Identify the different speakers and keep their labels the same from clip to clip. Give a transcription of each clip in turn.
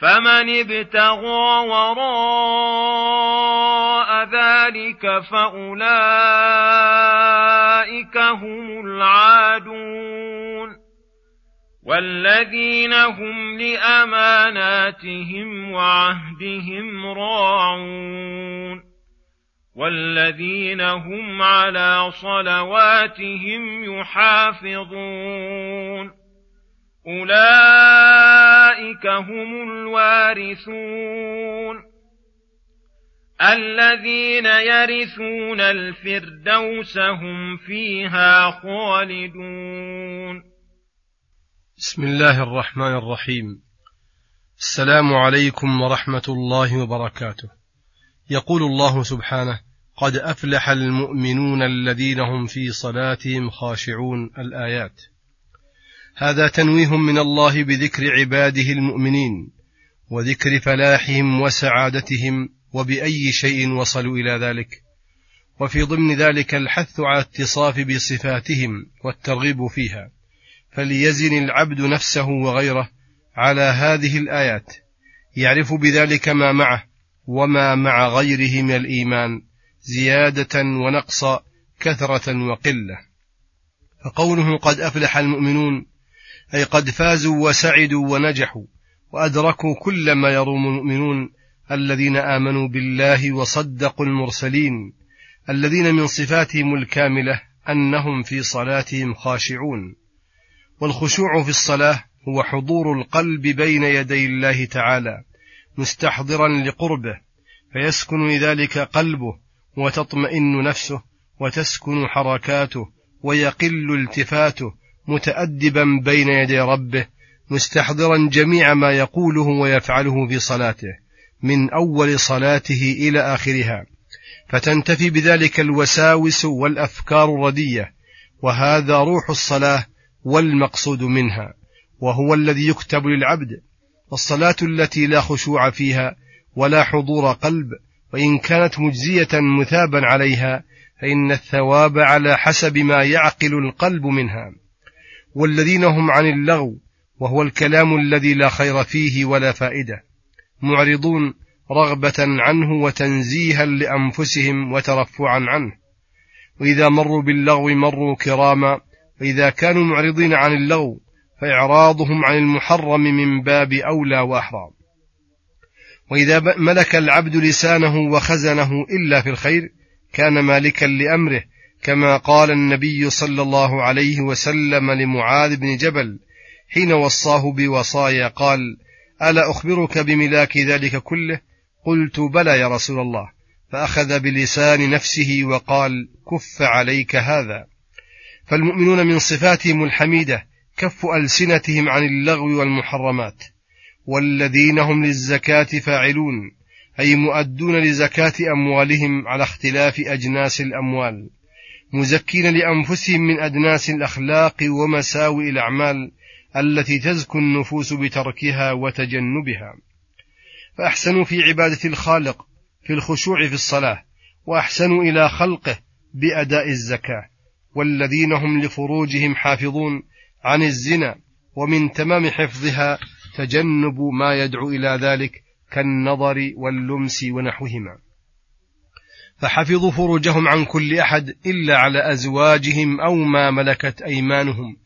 Speaker 1: فمن ابتغى وراء ذلك فأولئك هم العادون والذين هم لأماناتهم وعهدهم راعون والذين هم على صلواتهم يحافظون أولئك هم الوارثون. الذين يرثون الفردوس هم فيها خالدون.
Speaker 2: بسم الله الرحمن الرحيم. السلام عليكم ورحمة الله وبركاته. يقول الله سبحانه قد أفلح المؤمنون الذين هم في صلاتهم خاشعون الآيات. هذا تنويه من الله بذكر عباده المؤمنين وذكر فلاحهم وسعادتهم وبأي شيء وصلوا إلى ذلك. وفي ضمن ذلك الحث على اتصاف بصفاتهم والترغيب فيها. فليزن العبد نفسه وغيره على هذه الآيات. يعرف بذلك ما معه وما مع غيره من الإيمان زيادة ونقصا كثرة وقلة. فقوله قد أفلح المؤمنون أي قد فازوا وسعدوا ونجحوا وأدركوا كل ما يروم المؤمنون الذين آمنوا بالله وصدقوا المرسلين الذين من صفاتهم الكاملة أنهم في صلاتهم خاشعون والخشوع في الصلاة هو حضور القلب بين يدي الله تعالى مستحضرا لقربه فيسكن لذلك قلبه وتطمئن نفسه وتسكن حركاته ويقل التفاته متادبا بين يدي ربه مستحضرا جميع ما يقوله ويفعله في صلاته من أول صلاته إلى آخرها. فتنتفي بذلك الوساوس والأفكار الردية وهذا روح الصلاة والمقصود منها وهو الذي يكتب للعبد. والصلاة التي لا خشوع فيها ولا حضور قلب وإن كانت مجزية مثابا عليها فإن الثواب على حسب ما يعقل القلب منها. والذين هم عن اللغو وهو الكلام الذي لا خير فيه ولا فائدة معرضون رغبة عنه وتنزيها لأنفسهم وترفعا عنه. وإذا مروا باللغو مروا كراما فإذا كانوا معرضين عن اللغو فإعراضهم عن المحرم من باب أولى وأحرى وإذا ملك العبد لسانه وخزنه إلا في الخير كان مالكا لأمره كما قال النبي صلى الله عليه وسلم لمعاذ بن جبل حين وصاه بوصايا قال ألا أخبرك بملاك ذلك كله؟ قلت بلى يا رسول الله. فأخذ بلسان نفسه وقال كف عليك هذا. فالمؤمنون من صفاتهم الحميدة كف ألسنتهم عن اللغو والمحرمات والذين هم للزكاة فاعلون أي مؤدون لزكاة أموالهم على اختلاف أجناس الأموال. مزكين لأنفسهم من أدناس الأخلاق ومساوئ الأعمال التي تزكو النفوس بتركها وتجنبها. فأحسنوا في عبادة الخالق في الخشوع في الصلاة وأحسنوا إلى خلقه بأداء الزكاة والذين هم لفروجهم حافظون عن الزنا ومن تمام حفظها تجنب ما يدعو إلى ذلك كالنظر واللمس ونحوهما. فحفظوا فروجهم عن كل أحد إلا على أزواجهم أو ما ملكت أيمانهم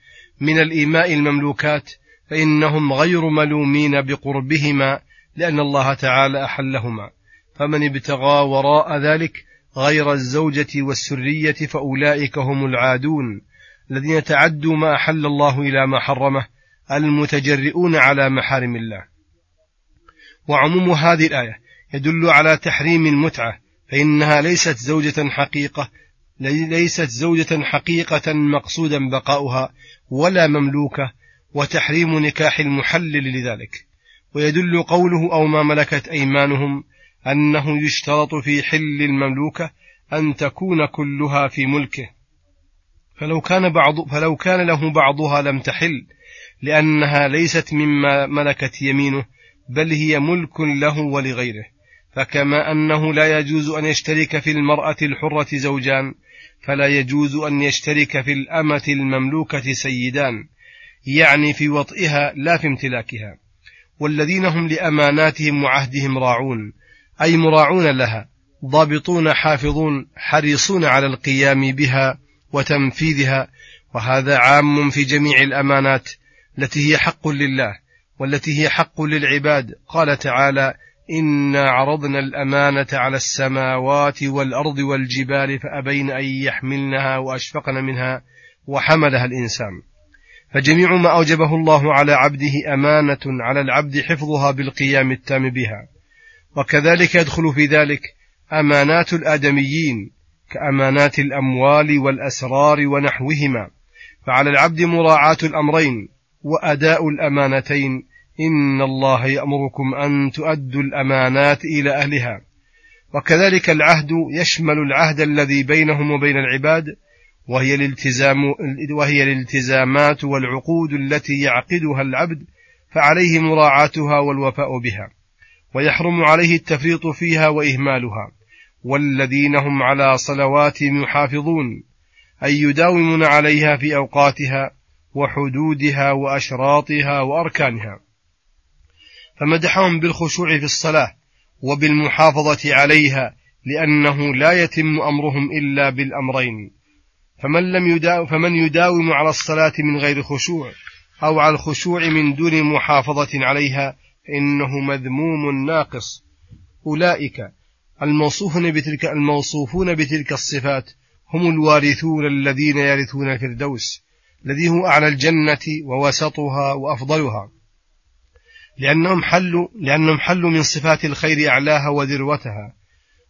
Speaker 2: من الإيماء المملوكات فإنهم غير ملومين بقربهما لأن الله تعالى أحلهما. فمن ابتغى وراء ذلك غير الزوجة والسرية فأولئك هم العادون الذين تعدوا ما أحل الله إلى ما حرمه المتجرئون على محارم الله. وعموم هذه الآية يدل على تحريم المتعة فإنها ليست زوجة حقيقة ليست زوجة حقيقة مقصودا بقاؤها ولا مملوكة وتحريم نكاح المحلل لذلك. ويدل قوله أو ما ملكت أيمانهم أنه يشترط في حل المملوكة أن تكون كلها في ملكه. فلو كان بعض فلو كان له بعضها لم تحل لأنها ليست مما ملكت يمينه بل هي ملك له ولغيره. فكما أنه لا يجوز أن يشترك في المرأة الحرة زوجان فلا يجوز أن يشترك في الأمة المملوكة سيدان يعني في وطئها لا في امتلاكها. والذين هم لأماناتهم وعهدهم راعون أي مراعون لها ضابطون حافظون حريصون على القيام بها وتنفيذها وهذا عام في جميع الأمانات التي هي حق لله والتي هي حق للعباد. قال تعالى إنا عرضنا الأمانة على السماوات والأرض والجبال فأبين أن يحملنها وأشفقن منها وحملها الإنسان. فجميع ما أوجبه الله على عبده أمانة على العبد حفظها بالقيام التام بها. وكذلك يدخل في ذلك أمانات الآدميين كأمانات الأموال والأسرار ونحوهما. فعلى العبد مراعاة الأمرين وأداء الأمانتين إن الله يأمركم أن تؤدوا الأمانات إلى أهلها. وكذلك العهد يشمل العهد الذي بينهم وبين العباد وهي الالتزام وهي الالتزامات والعقود التي يعقدها العبد فعليه مراعاتها والوفاء بها ويحرم عليه التفريط فيها وإهمالها. والذين هم على صلواتهم يحافظون أي يداومون عليها في أوقاتها وحدودها وأشراطها وأركانها. فمدحهم بالخشوع في الصلاة وبالمحافظة عليها لأنه لا يتم أمرهم إلا بالأمرين. فمن لم يداوم فمن يداوم على الصلاة من غير خشوع أو على الخشوع من دون محافظة عليها فإنه مذموم ناقص. أولئك الموصوفون بتلك الموصوفون بتلك الصفات هم الوارثون الذين يرثون الفردوس الذي هو أعلى الجنة ووسطها وأفضلها. لأنهم حلوا لأنهم حلوا من صفات الخير أعلاها وذروتها.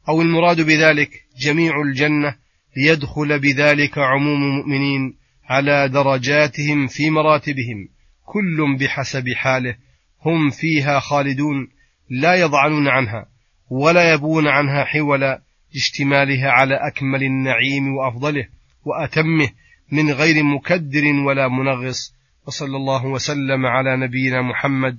Speaker 2: أو المراد بذلك جميع الجنة ليدخل بذلك عموم المؤمنين على درجاتهم في مراتبهم. كل بحسب حاله هم فيها خالدون لا يضعنون عنها ولا يبون عنها حولا اشتمالها على أكمل النعيم وأفضله وأتمه من غير مكدر ولا منغص. وصلى الله وسلم على نبينا محمد